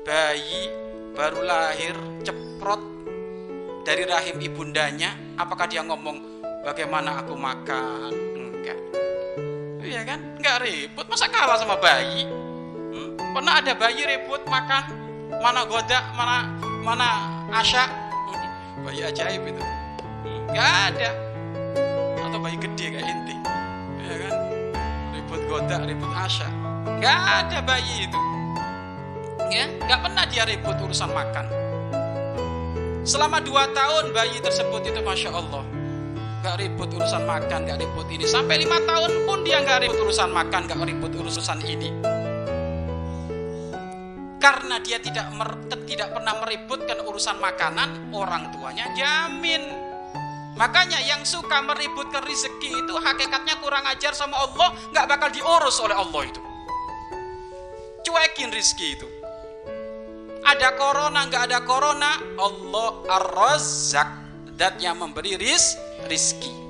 bayi baru lahir ceprot dari rahim ibundanya apakah dia ngomong bagaimana aku makan? Enggak. Iya kan? Enggak ribut. Masa kalah sama bayi? Hmm? pernah ada bayi ribut makan mana goda mana mana asya? Hmm? bayi ajaib itu. Enggak ada. Atau bayi gede kayak inti ya kan? Ribut goda ribut asya. Enggak ada bayi itu ya enggak pernah dia ribut urusan makan. Selama dua tahun bayi tersebut itu Masya Allah Gak ribut urusan makan, gak ribut ini. Sampai lima tahun pun dia gak ribut urusan makan, gak ribut urusan ini. Karena dia tidak mer, tidak pernah meributkan urusan makanan Orang tuanya jamin. Makanya yang suka meributkan rezeki itu Hakikatnya kurang ajar sama Allah Gak bakal diurus oleh Allah itu. Cuekin rezeki itu ada corona nggak ada corona Allah ar-razzaq dat yang memberi ris rizki